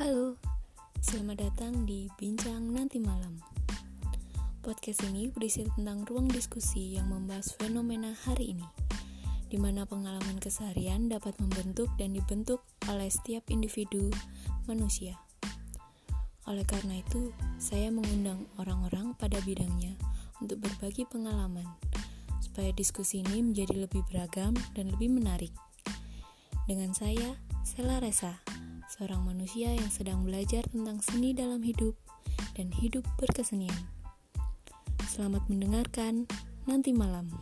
Selamat datang di Bincang Nanti Malam. Podcast ini berisi tentang ruang diskusi yang membahas fenomena hari ini, di mana pengalaman keseharian dapat membentuk dan dibentuk oleh setiap individu manusia. Oleh karena itu, saya mengundang orang-orang pada bidangnya untuk berbagi pengalaman, supaya diskusi ini menjadi lebih beragam dan lebih menarik. Dengan saya, Sela Resa seorang manusia yang sedang belajar tentang seni dalam hidup dan hidup berkesenian. Selamat mendengarkan nanti malam.